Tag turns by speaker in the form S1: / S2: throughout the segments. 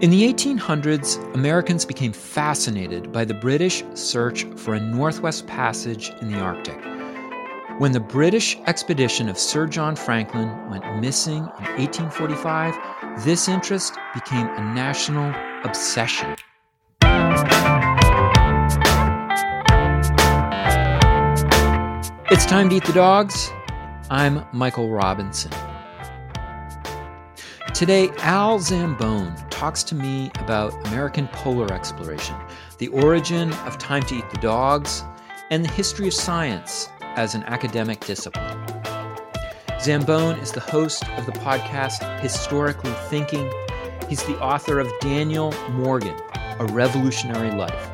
S1: In the 1800s, Americans became fascinated by the British search for a Northwest Passage in the Arctic. When the British expedition of Sir John Franklin went missing in 1845, this interest became a national obsession. It's time to eat the dogs. I'm Michael Robinson. Today, Al Zambone talks to me about American polar exploration, the origin of Time to Eat the Dogs, and the history of science as an academic discipline. Zambone is the host of the podcast Historically Thinking. He's the author of Daniel Morgan, A Revolutionary Life.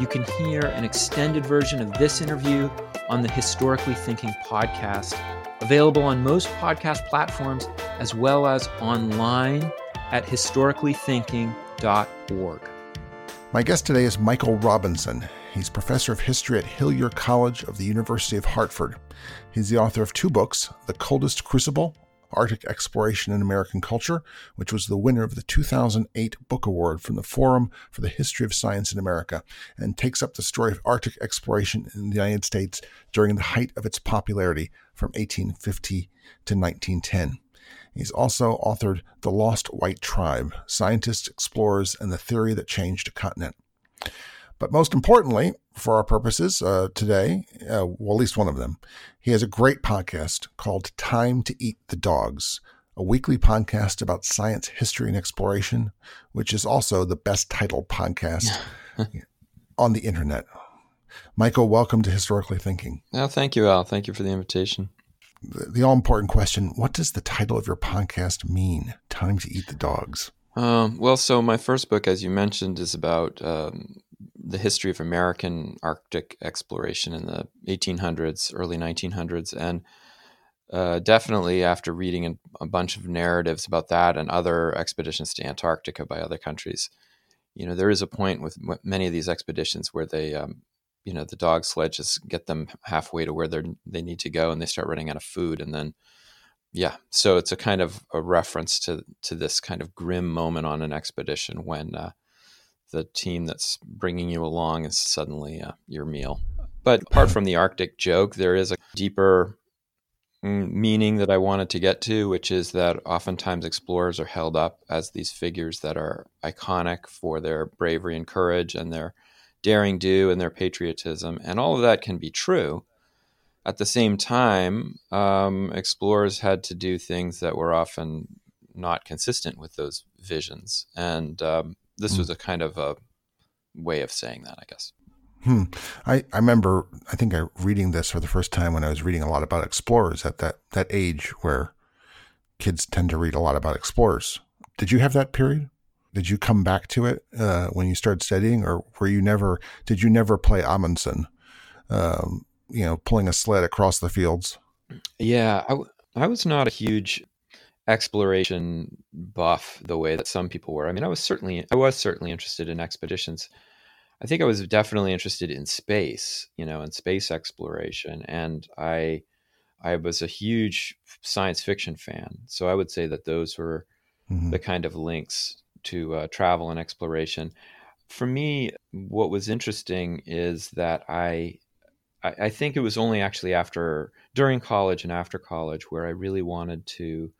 S1: You can hear an extended version of this interview on the Historically Thinking podcast, available on most podcast platforms as well as online at historicallythinking.org.
S2: My guest today is Michael Robinson. He's professor of history at Hillyer College of the University of Hartford. He's the author of two books The Coldest Crucible, Arctic Exploration in American Culture, which was the winner of the 2008 Book Award from the Forum for the History of Science in America, and takes up the story of Arctic exploration in the United States during the height of its popularity from 1850 to 1910. He's also authored The Lost White Tribe Scientists, Explorers, and the Theory That Changed a Continent. But most importantly, for our purposes uh, today, uh, well, at least one of them, he has a great podcast called Time to Eat the Dogs, a weekly podcast about science, history, and exploration, which is also the best titled podcast on the internet. Michael, welcome to Historically Thinking.
S3: Oh, thank you, Al. Thank you for the invitation
S2: the, all important question what does the title of your podcast mean? Time to Eat the Dogs.
S3: Um, well, so my first book, as you mentioned, is about um, the history of American Arctic exploration in the 1800s, early 1900s. And uh, definitely after reading a, a, bunch of narratives about that and other expeditions to Antarctica by other countries, you know, there is a point with many of these expeditions where they um, you know the dog sledges get them halfway to where they they need to go and they start running out of food and then yeah. So it's a kind of a reference to to this kind of grim moment on an expedition when uh, the team that's bringing you along is suddenly uh, your meal. But apart from the arctic joke there is a deeper mm, meaning that i wanted to get to which is that oftentimes explorers are held up as these figures that are iconic for their bravery and courage and their daring do and their patriotism. And all of that can be true. At the same time, um, explorers had to do things that were often not consistent with those visions. And um, this was hmm. a kind of a way of saying that, I guess.
S2: Hmm. I, I remember, I think I reading this for the first time when I was reading a lot about explorers at that, that age where kids tend to read a lot about explorers. Did you have that period? Did you come back to it uh, when you started studying, or were you never? Did you never play Amundsen? Um, you know, pulling a sled across the fields.
S3: Yeah, I, w- I was not a huge exploration buff the way that some people were. I mean, I was certainly I was certainly interested in expeditions. I think I was definitely interested in space, you know, in space exploration, and I I was a huge science fiction fan. So I would say that those were mm-hmm. the kind of links to uh, travel and exploration. For me, what was interesting is that I, I, I think it was only actually after during college and after college where I really wanted to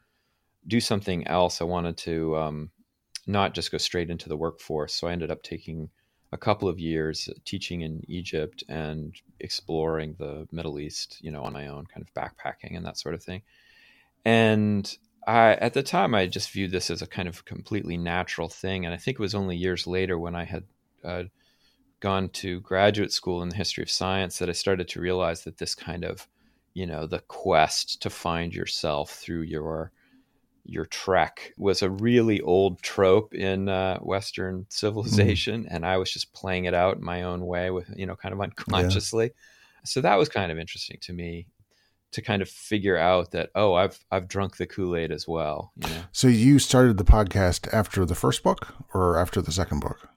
S3: do something else. I wanted to um, not just go straight into the workforce. So I ended up taking a couple of years teaching in Egypt and exploring the Middle East, you know, on my own, kind of backpacking and that sort of thing. And I, at the time, I just viewed this as a kind of completely natural thing. And I think it was only years later when I had uh, gone to graduate school in the history of science that I started to realize that this kind of, you know, the quest to find yourself through your your trek was a really old trope in uh, Western civilization, mm. and I was just playing it out in my own way with, you know, kind of unconsciously. Yeah. So that was kind of interesting to me to kind of figure out that oh I've I've drunk the Kool Aid as well. You know?
S2: So you started the podcast after the first book or after the second book?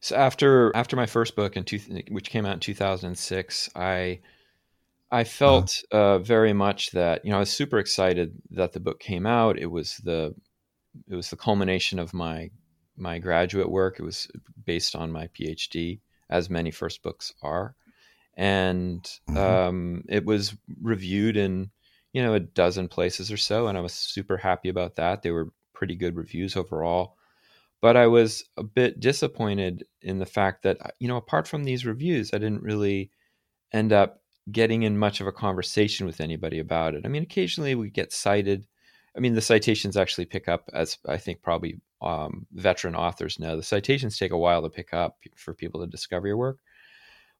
S3: So after after my first book in two, which came out in 2006, I I felt uh-huh. uh, very much that you know I was super excited that the book came out. It was the it was the culmination of my my graduate work. It was based on my PhD, as many first books are, and mm-hmm. um, it was reviewed in you know a dozen places or so, and I was super happy about that. They were pretty good reviews overall. But I was a bit disappointed in the fact that, you know, apart from these reviews, I didn't really end up getting in much of a conversation with anybody about it. I mean, occasionally we get cited. I mean, the citations actually pick up, as I think probably um, veteran authors know, the citations take a while to pick up for people to discover your work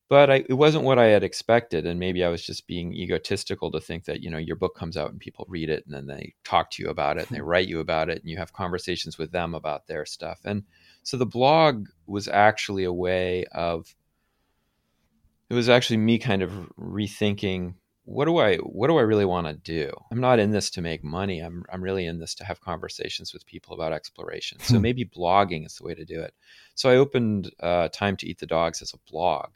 S3: but I, it wasn't what I had expected. And maybe I was just being egotistical to think that, you know, your book comes out and people read it and then they talk to you about it and they write you about it and you have conversations with them about their stuff. And so the blog was actually a way of, it was actually me kind of rethinking what do I what do I really want to do? I'm not in this to make money. I'm I'm really in this to have conversations with people about exploration. So hmm. maybe blogging is the way to do it. So I opened uh, Time to Eat the Dogs as a blog,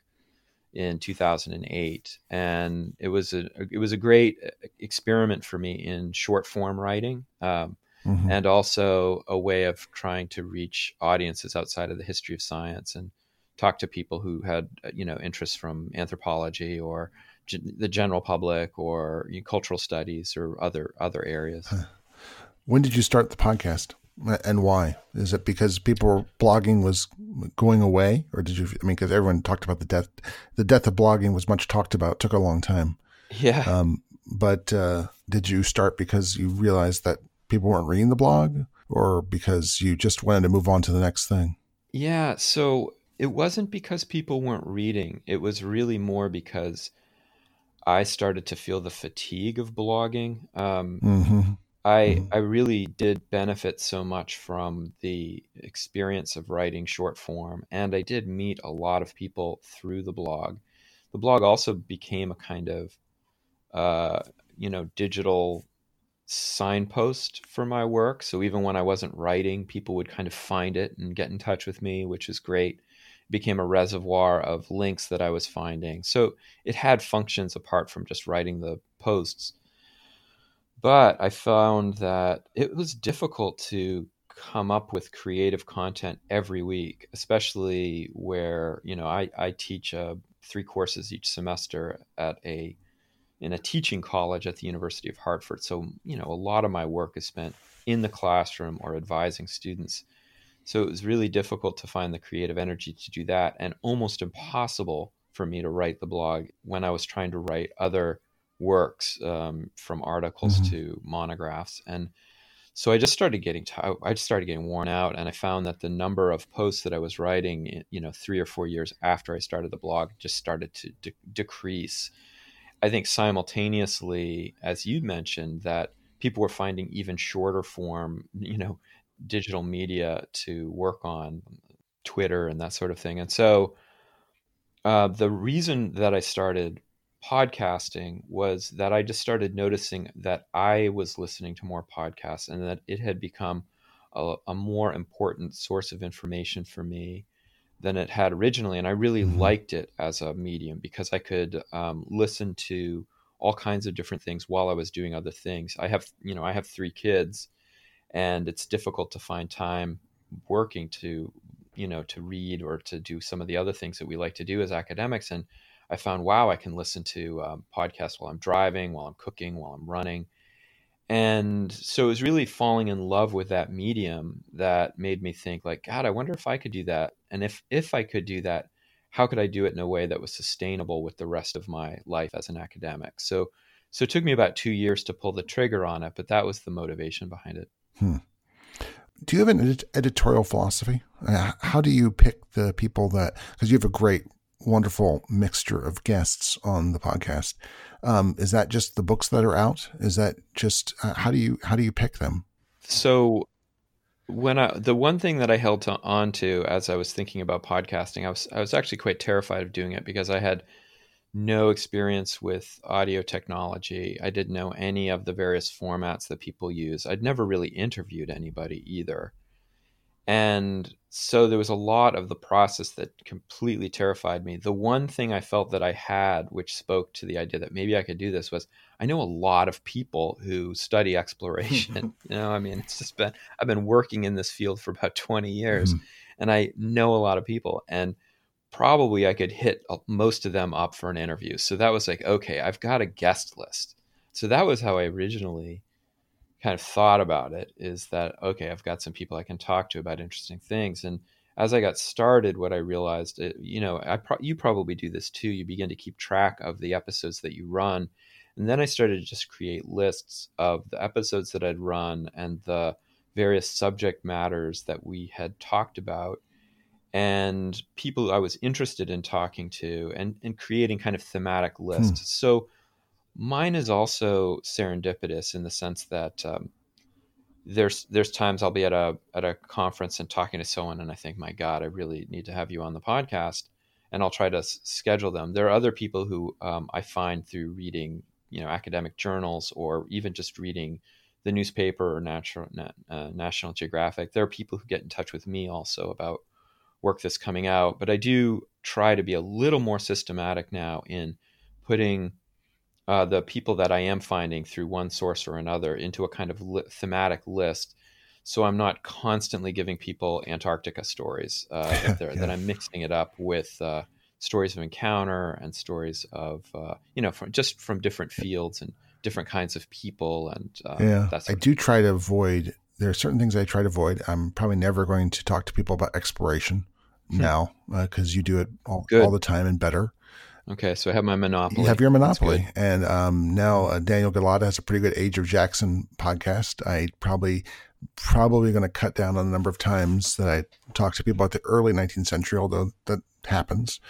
S3: in 2008 and it was a it was a great uh, experiment for me in short form writing um, mm-hmm. and also a way of trying to reach audiences outside of the history of science and talk to people who had uh, you know interests from anthropology or g- the general public or you know, cultural studies or other other areas.
S2: When did you start the podcast and why? Is it because people were blogging was going away, or did you? I mean, because everyone talked about the death. The death of blogging was much talked about. It took a long time.
S3: Yeah.
S2: Um, but uh, did you start because you realized that people weren't reading the blog, or because you just wanted to move on to the next thing?
S3: Yeah. So it wasn't because people weren't reading. It was really more because I started to feel the fatigue of blogging. Um, mm-hmm I mm-hmm. I really did benefit so much from the experience of writing short form, and I did meet a lot of people through the blog. The blog also became a kind of uh, you know digital signpost for my work. So even when I wasn't writing, people would kind of find it and get in touch with me, which is great. It became a reservoir of links that I was finding. So it had functions apart from just writing the posts but I found that it was difficult to come up with creative content every week, especially where you know I, I teach uh, three courses each semester at a in a teaching college at the University of Hartford. So you know a lot of my work is spent in the classroom or advising students. So it was really difficult to find the creative energy to do that, and almost impossible for me to write the blog when I was trying to write other works um, from articles mm-hmm. to monographs and so i just started getting t- i just started getting worn out and i found that the number of posts that i was writing you know three or four years after i started the blog just started to de- decrease i think simultaneously as you mentioned that people were finding even shorter form you know digital media to work on twitter and that sort of thing and so uh, the reason that i started podcasting was that I just started noticing that I was listening to more podcasts and that it had become a, a more important source of information for me than it had originally. And I really mm-hmm. liked it as a medium because I could um, listen to all kinds of different things while I was doing other things. I have, you know, I have three kids and it's difficult to find time working to, you know, to read or to do some of the other things that we like to do as academics. And I found, wow, I can listen to um, podcasts while I'm driving, while I'm cooking, while I'm running. And so it was really falling in love with that medium that made me think like, God, I wonder if I could do that. And if, if I could do that, how could I do it in a way that was sustainable with the rest of my life as an academic? So, so it took me about two years to pull the trigger on it, but that was the motivation behind it.
S2: Hmm. Do you have an ed- editorial philosophy? Uh, how do you pick the people that, because you have a great wonderful mixture of guests on the podcast. Um, is that just the books that are out? Is that just uh, how do you how do you pick them?
S3: So when I the one thing that I held to, on to as I was thinking about podcasting, I was I was actually quite terrified of doing it because I had no experience with audio technology. I didn't know any of the various formats that people use. I'd never really interviewed anybody either. And so there was a lot of the process that completely terrified me. The one thing I felt that I had, which spoke to the idea that maybe I could do this, was I know a lot of people who study exploration. you know, I mean, it's just been I've been working in this field for about 20 years, mm-hmm. and I know a lot of people, and probably I could hit most of them up for an interview. So that was like, okay, I've got a guest list. So that was how I originally kind of thought about it is that okay i've got some people i can talk to about interesting things. And as i got started what i realized it, you know I pro- you probably do this too you begin to keep track of the episodes that you run. And then i started to just create lists of the episodes that i'd run and the various subject matters that we had talked about and people i was interested in talking to and, and creating kind of thematic lists. Hmm. so Mine is also serendipitous in the sense that um, there's there's times I'll be at a at a conference and talking to someone, and I think, my God, I really need to have you on the podcast, and I'll try to s- schedule them. There are other people who um, I find through reading, you know, academic journals or even just reading the newspaper or natural, uh, National Geographic. There are people who get in touch with me also about work that's coming out, but I do try to be a little more systematic now in putting uh, the people that I am finding through one source or another into a kind of li- thematic list. So I'm not constantly giving people Antarctica stories. Uh, that, yeah. that, I'm mixing it up with uh, stories of encounter and stories of uh, you know from, just from different fields and different kinds of people. And
S2: uh, yeah, I do try to avoid. There are certain things I try to avoid. I'm probably never going to talk to people about exploration hmm. now because uh, you do it all, all the time and better.
S3: Okay, so I have my monopoly.
S2: You have your monopoly, and um, now uh, Daniel Gullotta has a pretty good Age of Jackson podcast. I probably probably going to cut down on the number of times that I talk to people about the early 19th century, although that happens.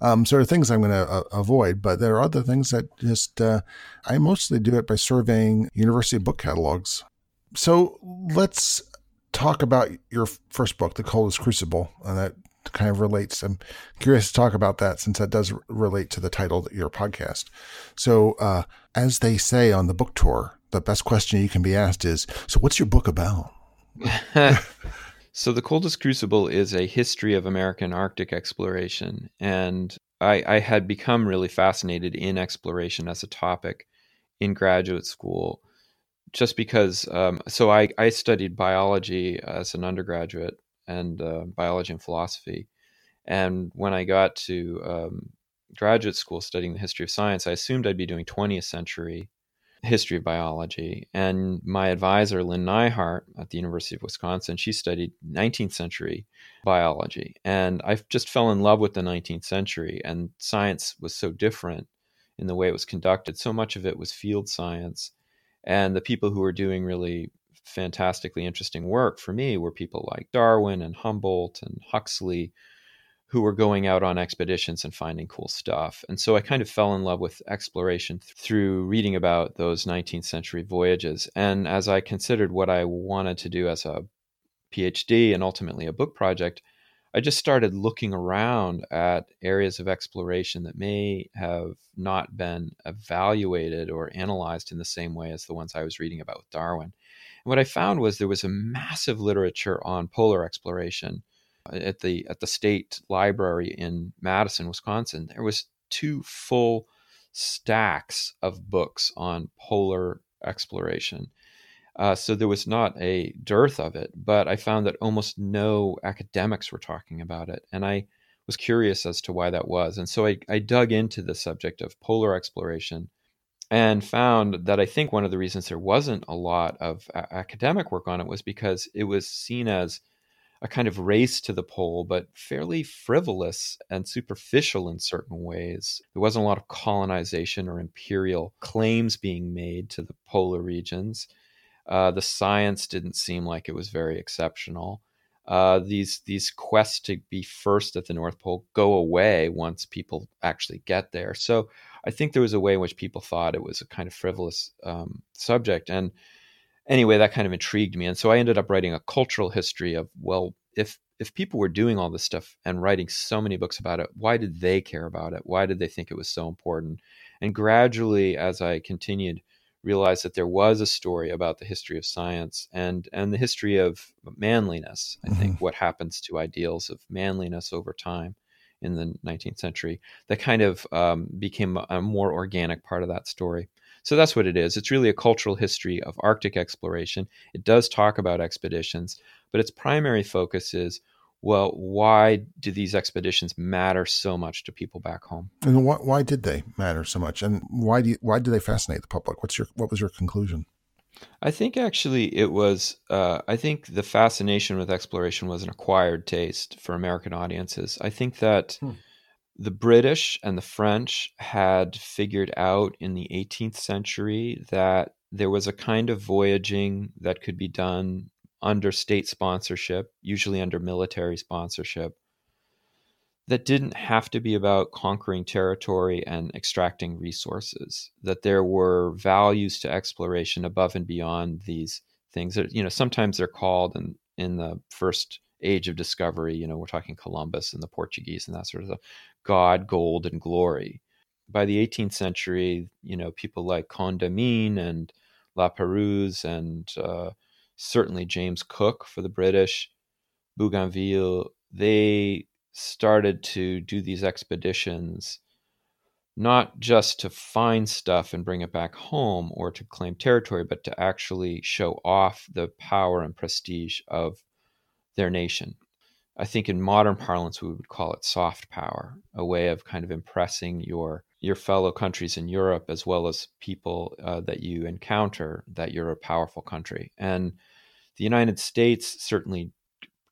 S2: Um, so there are things I'm going to uh, avoid, but there are other things that just uh, I mostly do it by surveying university book catalogs. So let's talk about your first book, The Coldest Crucible, and that kind of relates. I'm curious to talk about that since that does relate to the title of your podcast. So, uh, as they say on the book tour, the best question you can be asked is, "So, what's your book about?"
S3: so, the coldest crucible is a history of American Arctic exploration, and I, I had become really fascinated in exploration as a topic in graduate school just because um, so I, I studied biology as an undergraduate and uh, biology and philosophy. And when I got to um, graduate school studying the history of science, I assumed I'd be doing 20th century history of biology. And my advisor, Lynn Nyhart at the University of Wisconsin, she studied 19th century biology. And I just fell in love with the 19th century. And science was so different in the way it was conducted. So much of it was field science. And the people who were doing really fantastically interesting work for me were people like Darwin and Humboldt and Huxley, who were going out on expeditions and finding cool stuff. And so I kind of fell in love with exploration through reading about those 19th century voyages. And as I considered what I wanted to do as a PhD and ultimately a book project, I just started looking around at areas of exploration that may have not been evaluated or analyzed in the same way as the ones I was reading about with Darwin what I found was there was a massive literature on polar exploration uh, at the at the state library in Madison, Wisconsin. There was two full stacks of books on polar exploration. Uh, so there was not a dearth of it, but I found that almost no academics were talking about it, and I was curious as to why that was. And so I, I dug into the subject of polar exploration and found that I think one of the reasons there wasn't a lot of a- academic work on it was because it was seen as a kind of race to the pole, but fairly frivolous and superficial in certain ways. There wasn't a lot of colonization or imperial claims being made to the polar regions. Uh, the science didn't seem like it was very exceptional. Uh, these these quests to be first at the North Pole go away once people actually get there. So I think there was a way in which people thought it was a kind of frivolous um, subject. And anyway, that kind of intrigued me. And so I ended up writing a cultural history of, well, if if people were doing all this stuff and writing so many books about it, why did they care about it? Why did they think it was so important? And gradually, as I continued realized that there was a story about the history of science and and the history of manliness. I mm-hmm. think what happens to ideals of manliness over time in the 19th century that kind of um, became a more organic part of that story. So that's what it is. It's really a cultural history of Arctic exploration. It does talk about expeditions, but its primary focus is well, why do these expeditions matter so much to people back home?
S2: And why, why did they matter so much? And why do you, why do they fascinate the public? What's your what was your conclusion?
S3: I think actually it was. Uh, I think the fascination with exploration was an acquired taste for American audiences. I think that hmm. the British and the French had figured out in the 18th century that there was a kind of voyaging that could be done under state sponsorship, usually under military sponsorship, that didn't have to be about conquering territory and extracting resources, that there were values to exploration above and beyond these things that, you know, sometimes they're called in, in the first age of discovery, you know, we're talking Columbus and the Portuguese and that sort of stuff, God, gold, and glory. By the 18th century, you know, people like Condamine and La Perouse and uh, certainly James Cook for the British, Bougainville, they started to do these expeditions not just to find stuff and bring it back home or to claim territory, but to actually show off the power and prestige of their nation. I think in modern parlance we would call it soft power, a way of kind of impressing your your fellow countries in Europe as well as people uh, that you encounter that you're a powerful country. And the United States certainly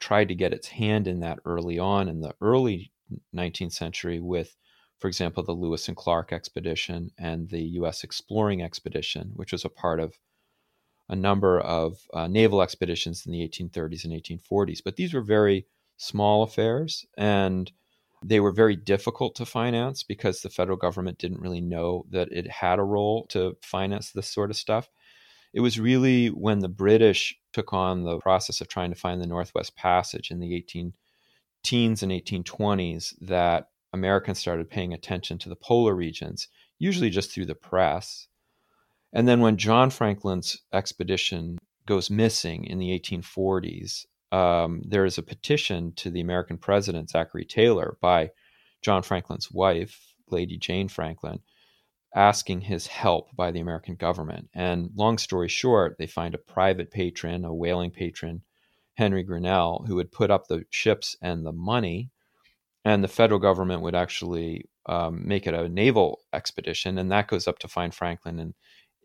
S3: tried to get its hand in that early on in the early 19th century with, for example, the Lewis and Clark expedition and the U.S. exploring expedition, which was a part of a number of uh, naval expeditions in the 1830s and 1840s. But these were very small affairs and they were very difficult to finance because the federal government didn't really know that it had a role to finance this sort of stuff. It was really when the British took on the process of trying to find the Northwest Passage in the 18 teens and 1820s that Americans started paying attention to the polar regions, usually just through the press. And then when John Franklin's expedition goes missing in the 1840s, um, there is a petition to the American president, Zachary Taylor, by John Franklin's wife, Lady Jane Franklin, asking his help by the American government. And long story short, they find a private patron, a whaling patron, Henry Grinnell, who would put up the ships and the money, and the federal government would actually um, make it a naval expedition, and that goes up to find Franklin in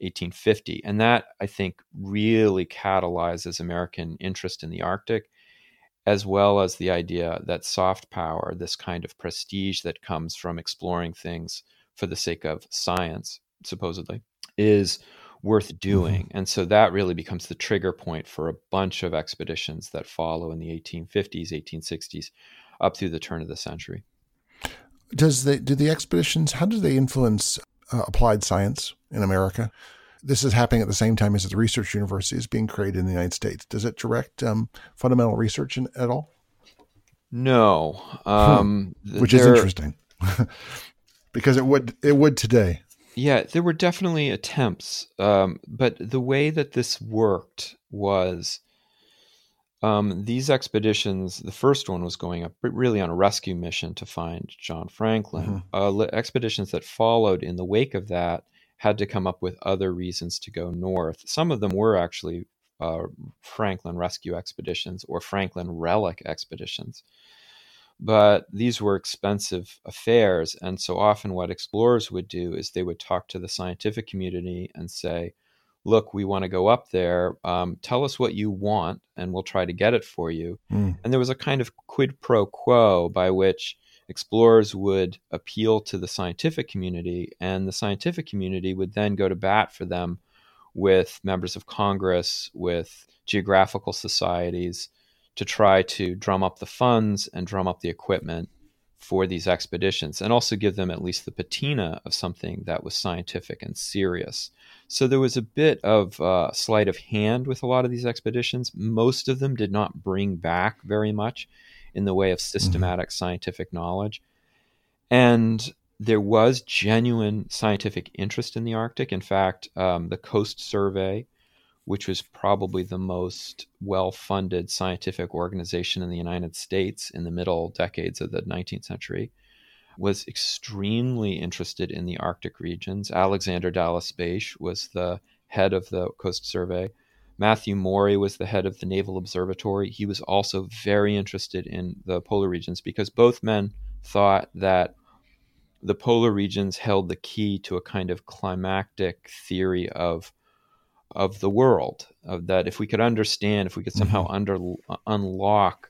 S3: 1850. And that, I think, really catalyzes American interest in the Arctic, as well as the idea that soft power, this kind of prestige that comes from exploring things for the sake of science, supposedly, is worth mm-hmm. doing. Mm-hmm. And so that really becomes the trigger point for a bunch of expeditions that follow in the 1850s, 1860s, up through the turn of the century.
S2: Does the do the expeditions? How do they influence uh, applied science in America? This is happening at the same time as the research university is being created in the United States. Does it direct um, fundamental research in, at all?
S3: No, hmm. um,
S2: which is interesting. because it would it would today.
S3: Yeah, there were definitely attempts, um, but the way that this worked was um, these expeditions. The first one was going up really on a rescue mission to find John Franklin. Mm-hmm. Uh, expeditions that followed in the wake of that had to come up with other reasons to go north. Some of them were actually uh, Franklin rescue expeditions or Franklin relic expeditions but these were expensive affairs. And so often, what explorers would do is they would talk to the scientific community and say, Look, we want to go up there. Um, tell us what you want, and we'll try to get it for you. Mm. And there was a kind of quid pro quo by which explorers would appeal to the scientific community, and the scientific community would then go to bat for them with members of Congress, with geographical societies, to try to drum up the funds and drum up the equipment for these expeditions and also give them at least the patina of something that was scientific and serious. So there was a bit of uh, sleight of hand with a lot of these expeditions. Most of them did not bring back very much in the way of mm-hmm. systematic mm-hmm. scientific knowledge. And there was genuine scientific interest in the Arctic. In fact, um, the Coast Survey, which was probably the most well funded scientific organization in the United States in the middle decades of the 19th century, was extremely interested in the Arctic regions. Alexander Dallas Bache was the head of the Coast Survey. Matthew Maury was the head of the Naval Observatory. He was also very interested in the polar regions because both men thought that the polar regions held the key to a kind of climactic theory of of the world of that if we could understand if we could somehow mm-hmm. under unlock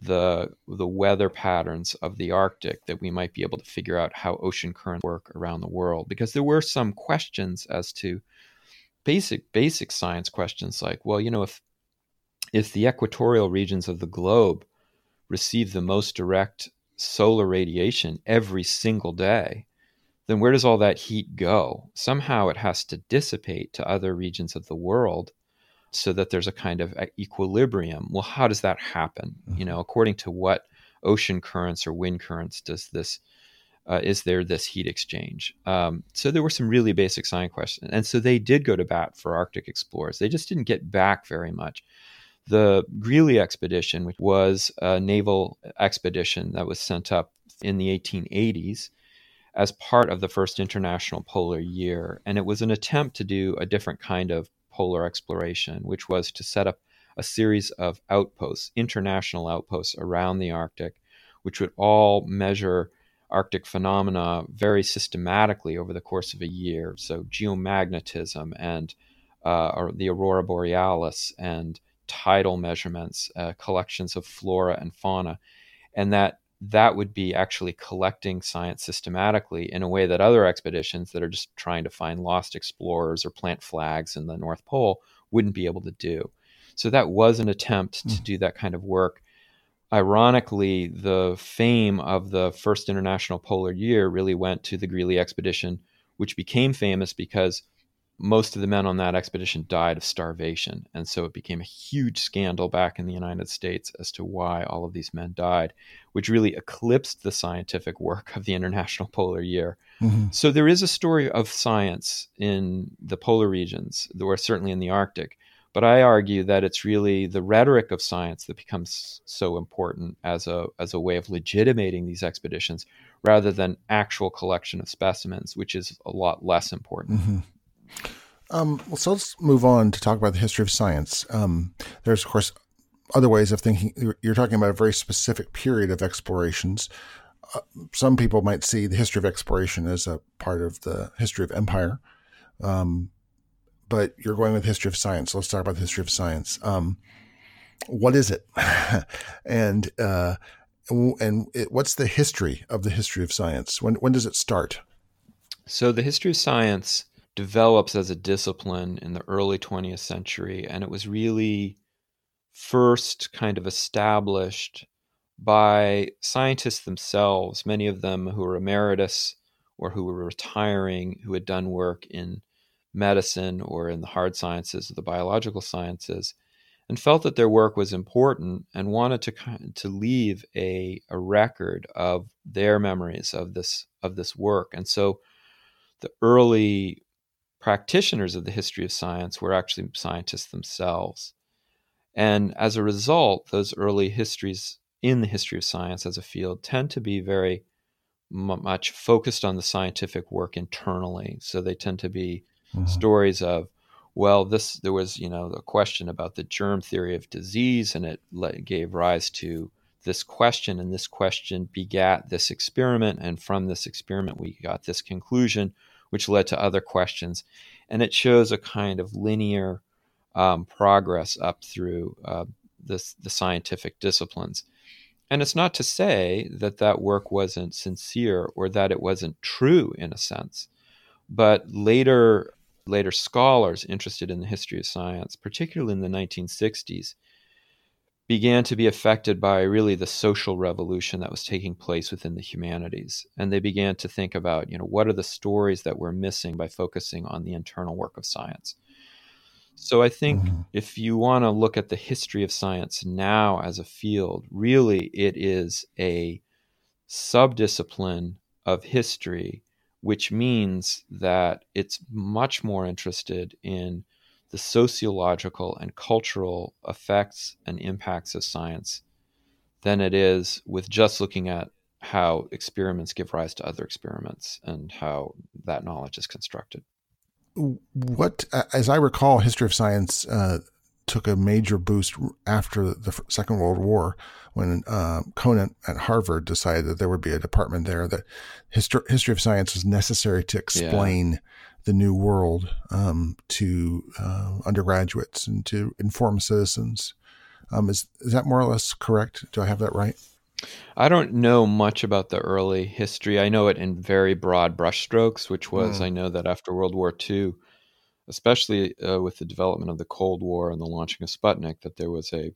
S3: the the weather patterns of the Arctic that we might be able to figure out how ocean currents work around the world because there were some questions as to basic basic science questions like well you know if if the equatorial regions of the globe receive the most direct solar radiation every single day then where does all that heat go somehow it has to dissipate to other regions of the world so that there's a kind of equilibrium. Well, how does that happen? Mm-hmm. You know, according to what ocean currents or wind currents does this uh, is there this heat exchange? Um, so there were some really basic science questions, and so they did go to bat for Arctic explorers. They just didn't get back very much. The Greely expedition, which was a naval expedition that was sent up in the 1880s as part of the first international polar year, and it was an attempt to do a different kind of polar exploration, which was to set up a series of outposts, international outposts around the Arctic, which would all measure Arctic phenomena very systematically over the course of a year. So, geomagnetism and uh, or the aurora borealis and tidal measurements, uh, collections of flora and fauna, and that that would be actually collecting science systematically in a way that other expeditions that are just trying to find lost explorers or plant flags in the North Pole wouldn't be able to do. So that was an attempt mm. to hmm. do that kind of work. Ironically, the fame of the first international polar year really went to the Greely expedition, which became famous because most of the men on that expedition died of starvation. And so it became a huge scandal back in the United States as to why all of these men died, which really eclipsed the scientific work of the International Polar Year. Mm-hmm. So there is a story of science in the polar regions, or certainly in the Arctic. But I argue that it's really the rhetoric of science that becomes so important as a, as a way of legitimating these expeditions rather than actual collection of specimens, which is a lot less important.
S2: Mm-hmm. Um, well, so let's move on to talk about the history of science. Um, there's, of course, other ways of thinking. You're talking about a very specific period of explorations. Uh, some people might see the history of exploration as a part of the history of empire. Um, but you're going with history of science. So let's talk about the history of science. Um, what is it? and, uh, and it, what's the history of the history of science? When, when does it start?
S3: So the history of science develops as a discipline in the early 20th century, and it was really first kind of established by scientists themselves, many of them who were emeritus or who were retiring, who had done work in medicine or in the hard sciences or the biological sciences, and felt that their work was important and wanted to to leave a, a record of their memories of this of this work. And so the early practitioners of the history of science were actually scientists themselves. And as a result, those early histories in the history of science as a field tend to be very much focused on the scientific work internally. So they tend to be mm-hmm. stories of, well, this there was you know a question about the germ theory of disease, and it let, gave rise to this question, and this question begat this experiment, and from this experiment we got this conclusion, which led to other questions. And it shows a kind of linear um, progress up through uh, this, the scientific disciplines. And it's not to say that that work wasn't sincere or that it wasn't true in a sense, but later later scholars interested in the history of science, particularly in the 1960s, began to be affected by really the social revolution that was taking place within the humanities and they began to think about you know what are the stories that we're missing by focusing on the internal work of science so i think mm-hmm. if you want to look at the history of science now as a field really it is a subdiscipline of history, which means that it's much more interested in the sociological and cultural effects and impacts of science than it is with just looking at how experiments give rise to other experiments and how that knowledge is constructed.
S2: What, as I recall, history of science uh, took a major boost after the Second World War when uh, Conant at Harvard decided that there would be a department there that histor- history of science was necessary to explain yeah. The new world um, to uh, undergraduates and to inform citizens. Um, is is that more or less correct? Do I have that right?
S3: I don't know much about the early history. I know it in very broad brushstrokes, which was mm. I know that after World War II, especially uh, with the development of the Cold War and the launching of Sputnik, that there was a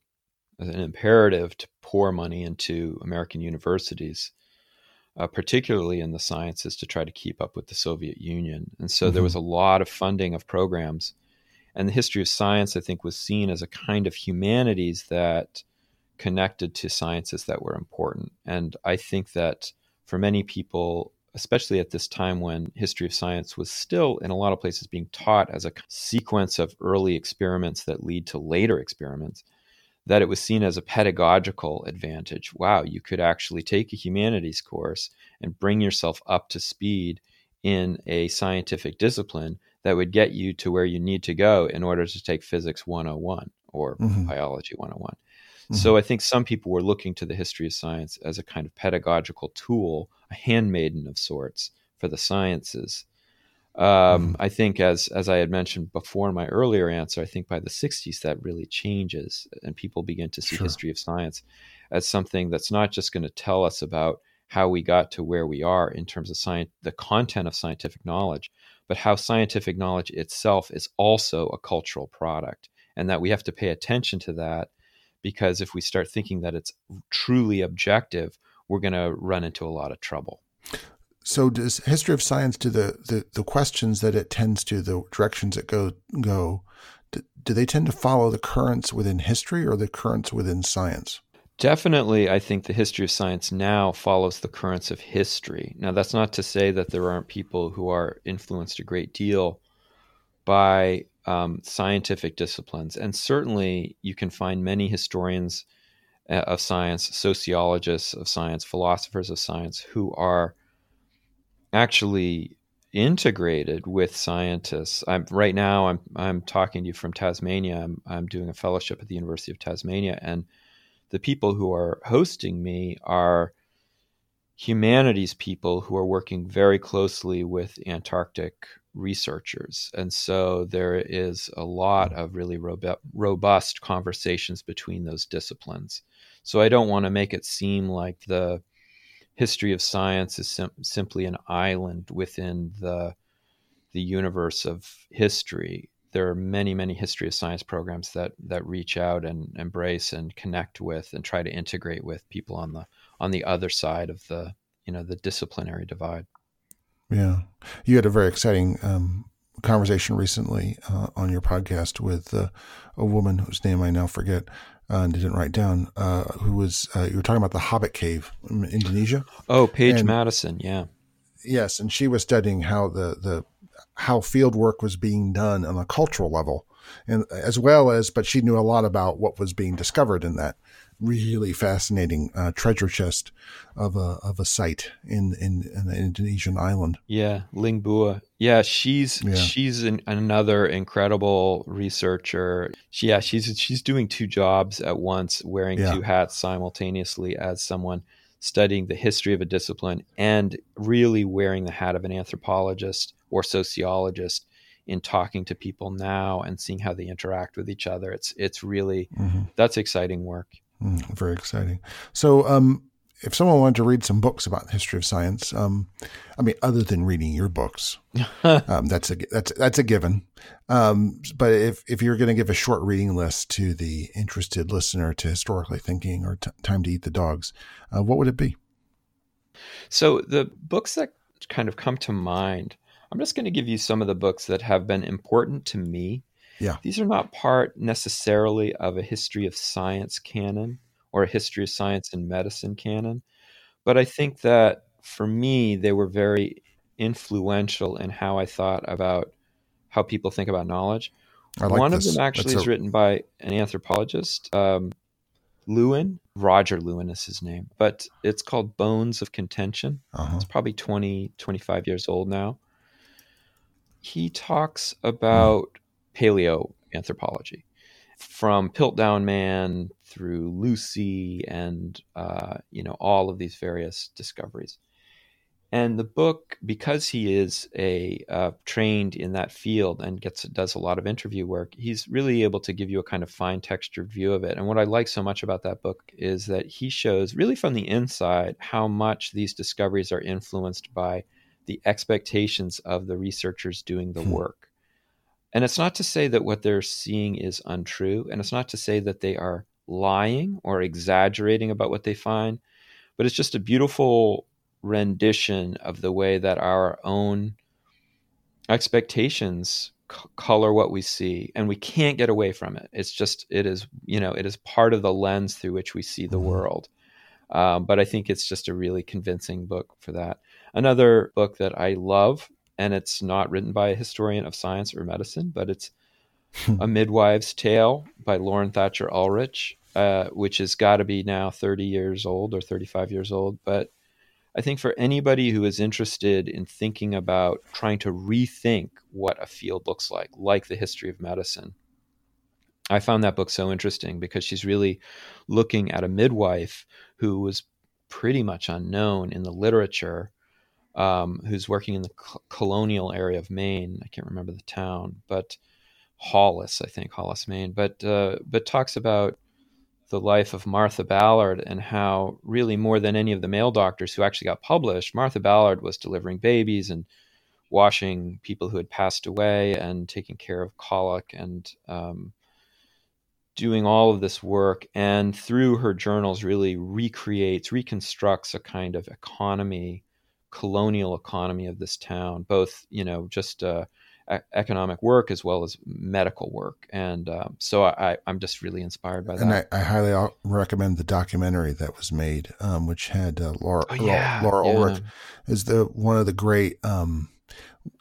S3: an imperative to pour money into American universities, uh, particularly in the sciences, to try to keep up with the Soviet Union. And so mm-hmm. there was a lot of funding of programs. And the history of science, I think, was seen as a kind of humanities that connected to sciences that were important. And I think that for many people, especially at this time when history of science was still in a lot of places being taught as a sequence of early experiments that lead to later experiments, that it was seen as a pedagogical advantage. Wow, you could actually take a humanities course and bring yourself up to speed in a scientific discipline that would get you to where you need to go in order to take physics 101 or mm-hmm. biology 101. Mm-hmm. So I think some people were looking to the history of science as a kind of pedagogical tool, a handmaiden of sorts for the sciences. Um, mm-hmm. I think, as as I had mentioned before in my earlier answer, I think by the '60s that really changes, and people begin to see sure. history of science as something that's not just going to tell us about how we got to where we are in terms of science, the content of scientific knowledge, but how scientific knowledge itself is also a cultural product, and that we have to pay attention to that because if we start thinking that it's truly objective, we're going to run into a lot of trouble.
S2: So, does history of science do the, the, the questions that it tends to, the directions it go go, do, do they tend to follow the currents within history or the currents within science?
S3: Definitely, I think the history of science now follows the currents of history. Now, that's not to say that there aren't people who are influenced a great deal by um, scientific disciplines. And certainly, you can find many historians uh, of science, sociologists of science, philosophers of science who are actually integrated with scientists. I'm right now. I'm I'm talking to you from Tasmania. I'm I'm doing a fellowship at the University of Tasmania, and the people who are hosting me are humanities people who are working very closely with Antarctic researchers. And so there is a lot of really robust conversations between those disciplines. So I don't want to make it seem like the history of science is sim- simply an island within the the universe of history. There are many, many history of science programs that that reach out and embrace and connect with and try to integrate with people on the on the other side of the you know the disciplinary divide.
S2: Yeah, you had a very exciting um, conversation recently uh, on your podcast with uh, a woman whose name I now forget uh, and didn't write down. Uh, who was uh, you were talking about the Hobbit Cave in Indonesia?
S3: Oh, Paige and, Madison. Yeah.
S2: Yes, and she was studying how the the how field work was being done on a cultural level, and as well as, but she knew a lot about what was being discovered in that really fascinating uh, treasure chest of a of a site in in, in an Indonesian island.
S3: Yeah, Liang Bua. Yeah, she's yeah. she's an, another incredible researcher. She, yeah, she's she's doing two jobs at once, wearing yeah. two hats simultaneously as someone studying the history of a discipline and really wearing the hat of an anthropologist or sociologist in talking to people now and seeing how they interact with each other. It's it's really mm-hmm. that's exciting work.
S2: Mm, very exciting. So, um, if someone wanted to read some books about the history of science, um, I mean, other than reading your books, um, that's a that's that's a given. Um, but if if you're going to give a short reading list to the interested listener to historically thinking or t- time to eat the dogs, uh, what would it be?
S3: So the books that kind of come to mind, I'm just going to give you some of the books that have been important to me
S2: yeah.
S3: These are not part necessarily of a history of science canon or a history of science and medicine canon. But I think that for me, they were very influential in how I thought about how people think about knowledge. Like One this. of them actually That's is written by an anthropologist, um, Lewin. Roger Lewin is his name, but it's called Bones of Contention. Uh-huh. It's probably 20, 25 years old now. He talks about. Paleo anthropology from Piltdown Man through Lucy and uh, you know all of these various discoveries. And the book, because he is a uh, trained in that field and gets does a lot of interview work, he's really able to give you a kind of fine textured view of it. And what I like so much about that book is that he shows really from the inside how much these discoveries are influenced by the expectations of the researchers doing the hmm. work. And it's not to say that what they're seeing is untrue, and it's not to say that they are lying or exaggerating about what they find, but it's just a beautiful rendition of the way that our own expectations c- color what we see and we can't get away from it. It's just it is you know it is part of the lens through which we see the mm-hmm. world. Um, but i think it's just a really convincing book for that. Another book that i love and it's not written by a historian of science or medicine but it's a Midwife's tale by Laurel Thatcher Ulrich uh, which has got to be now 30 years old or 35 years old but I think for anybody who is interested in thinking about trying to rethink what a field looks like, like the history of medicine, I found that book so interesting because she's really looking at a midwife who was pretty much unknown in the literature, um, who's working in the colonial area of Maine. I can't remember the town, but Hollis, I think Hollis, Maine. But uh, but talks about the life of Martha Ballard and how, really, more than any of the male doctors who actually got published, Martha Ballard was delivering babies and washing people who had passed away and taking care of colic and um, doing all of this work. And through her journals, really recreates, reconstructs a kind of economy, colonial economy of this town, both, you know, just. Uh, economic work as well as medical work. And um, so I, am just really inspired by that.
S2: And I, I, highly recommend the documentary that was made, um, which had uh, Laura, oh, yeah, Laura, Laura yeah. Ulrich is the one of the great. Um,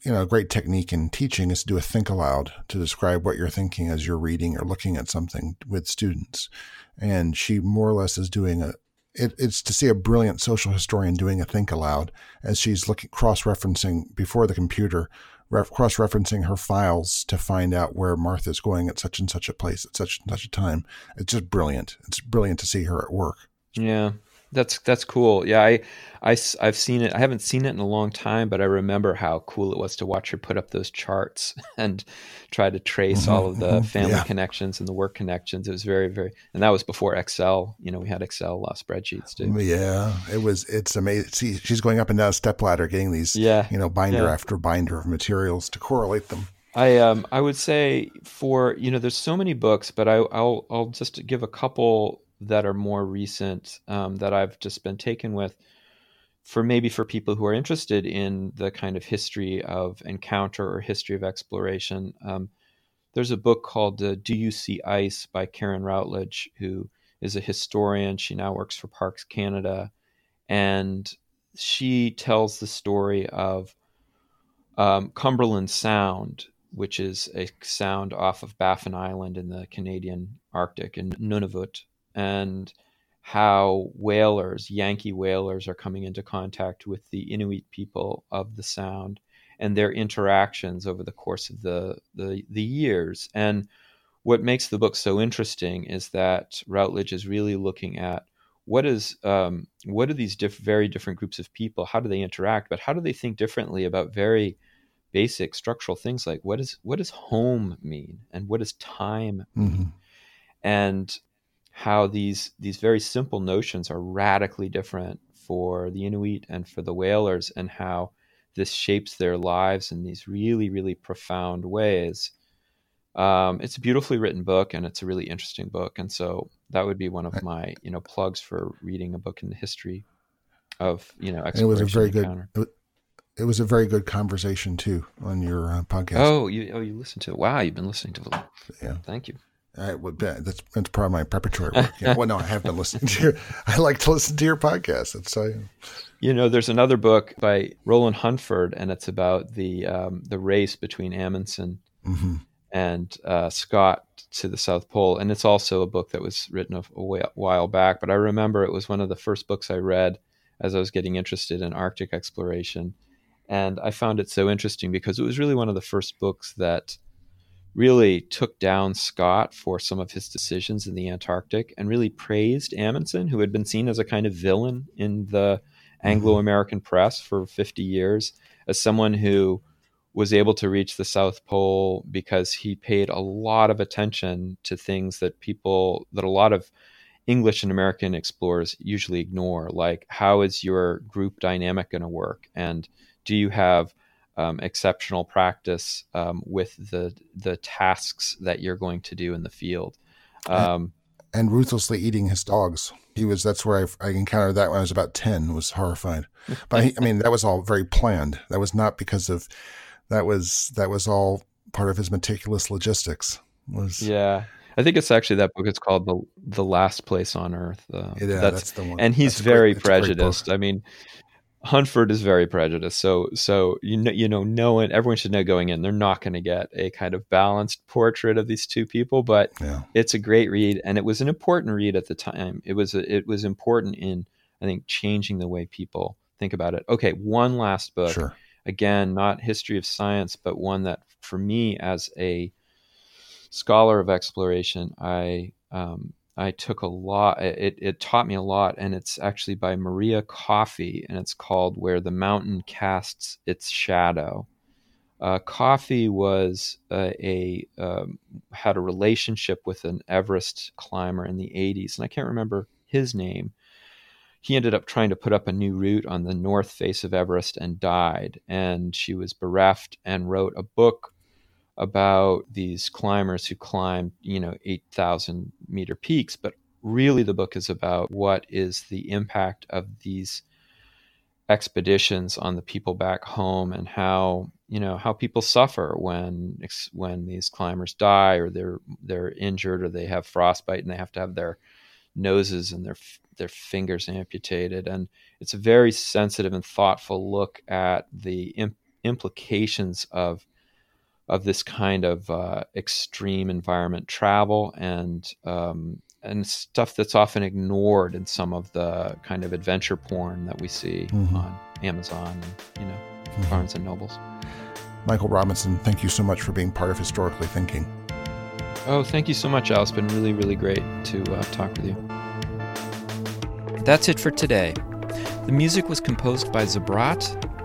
S2: you know, a great technique in teaching is to do a think aloud to describe what you're thinking as you're reading or looking at something with students. And she more or less is doing a, it, it's to see a brilliant social historian doing a think aloud as she's looking cross referencing before the computer cross referencing her files to find out where Martha's going at such and such a place at such and such a time. It's just brilliant. It's brilliant to see her at work.
S3: Yeah, that's that's cool. Yeah, I, I I've seen it. I haven't seen it in a long time, but I remember how cool it was to watch her put up those charts and try to trace mm-hmm, all of the mm-hmm, family yeah. connections and the work connections. It was very very, and that was before Excel. You know, we had Excel uh, spreadsheets too.
S2: Yeah, it was. It's amazing. See, she's going up and down a step ladder, getting these. Yeah, you know, binder yeah. after binder of materials to correlate them.
S3: I um I would say for you know there's so many books, but I I'll I'll just give a couple that are more recent um, that I've just been taken with for maybe for people who are interested in the kind of history of encounter or history of exploration. Um, there's a book called uh, Do You See Ice by Karen Routledge, who is a historian. She now works for Parks Canada. And she tells the story of um, Cumberland Sound, which is a sound off of Baffin Island in the Canadian Arctic in Nunavut and how whalers, Yankee whalers, are coming into contact with the Inuit people of the Sound and their interactions over the course of the, the, the years. And what makes the book so interesting is that Routledge is really looking at what is um, what are these diff- very different groups of people? How do they interact? But how do they think differently about very basic structural things like what is what does home mean and what does time mean? Mm-hmm. And how these these very simple notions are radically different for the Inuit and for the whalers, and how this shapes their lives in these really really profound ways. Um, it's a beautifully written book, and it's a really interesting book, and so that would be one of my you know plugs for reading a book in the history of you know.
S2: it was a very good. It was a very good conversation too on your uh, podcast.
S3: Oh, you oh you listened to it. Wow, you've been listening to it. Yeah, thank you.
S2: I would bet that's, that's part of my preparatory work. Yeah. well, no, I have been listening to your. I like to listen to your podcast. That's uh,
S3: you know, there's another book by Roland Huntford, and it's about the um, the race between Amundsen mm-hmm. and uh, Scott to the South Pole, and it's also a book that was written a, a while back. But I remember it was one of the first books I read as I was getting interested in Arctic exploration, and I found it so interesting because it was really one of the first books that really took down Scott for some of his decisions in the Antarctic and really praised Amundsen, who had been seen as a kind of villain in the mm-hmm. Anglo American press for 50 years, as someone who was able to reach the South Pole because he paid a lot of attention to things that people, that a lot of English and American explorers usually ignore, like how is your group dynamic going to work? And do you have um, exceptional practice um, with the the tasks that you're going to do in the field. Um,
S2: and, and, ruthlessly eating his dogs. He was. That's where I, I encountered that when I was about ten. Was horrified, but I, I mean that was all very planned. That was not because of. That was that was all part of his meticulous logistics. Was
S3: yeah. I think it's actually that book. It's called the the Last Place on Earth. Uh,
S2: yeah, that's, that's, the one.
S3: And he's that's very great, prejudiced. I mean, Huntford is very prejudiced. So so you know you know no one everyone should know going in they're not going to get a kind of balanced portrait of these two people, but yeah. it's a great read and it was an important read at the time. It was a, it was important in I think changing the way people think about it. Okay, one last book. Sure. Again, not history of science, but one that for me as a scholar of exploration, I um, I took a lot. It, it taught me a lot, and it's actually by Maria Coffey, and it's called "Where the Mountain Casts Its Shadow." Uh, Coffey was a um, had a relationship with an Everest climber in the '80s, and I can't remember his name. He ended up trying to put up a new route on the north face of Everest and died. And she was bereft and wrote a book about these climbers who climb, you know, 8,000 meter peaks, but really the book is about what is the impact of these expeditions on the people back home and how you know how people suffer when when these climbers die or they're they're injured or they have frostbite and they have to have their noses and their their fingers amputated. And it's a very sensitive and thoughtful look at the imp- implications of of this kind of uh, extreme environment travel and um, and stuff that's often ignored in some of the kind of adventure porn that we see mm-hmm. on Amazon and you know mm-hmm. Barnes and Nobles.
S2: Michael Robinson, thank you so much for being part of Historically Thinking.
S3: Oh, thank you so much, Al. It's been really, really great to uh, talk with you.
S1: That's it for today. The music was composed by Zabrat.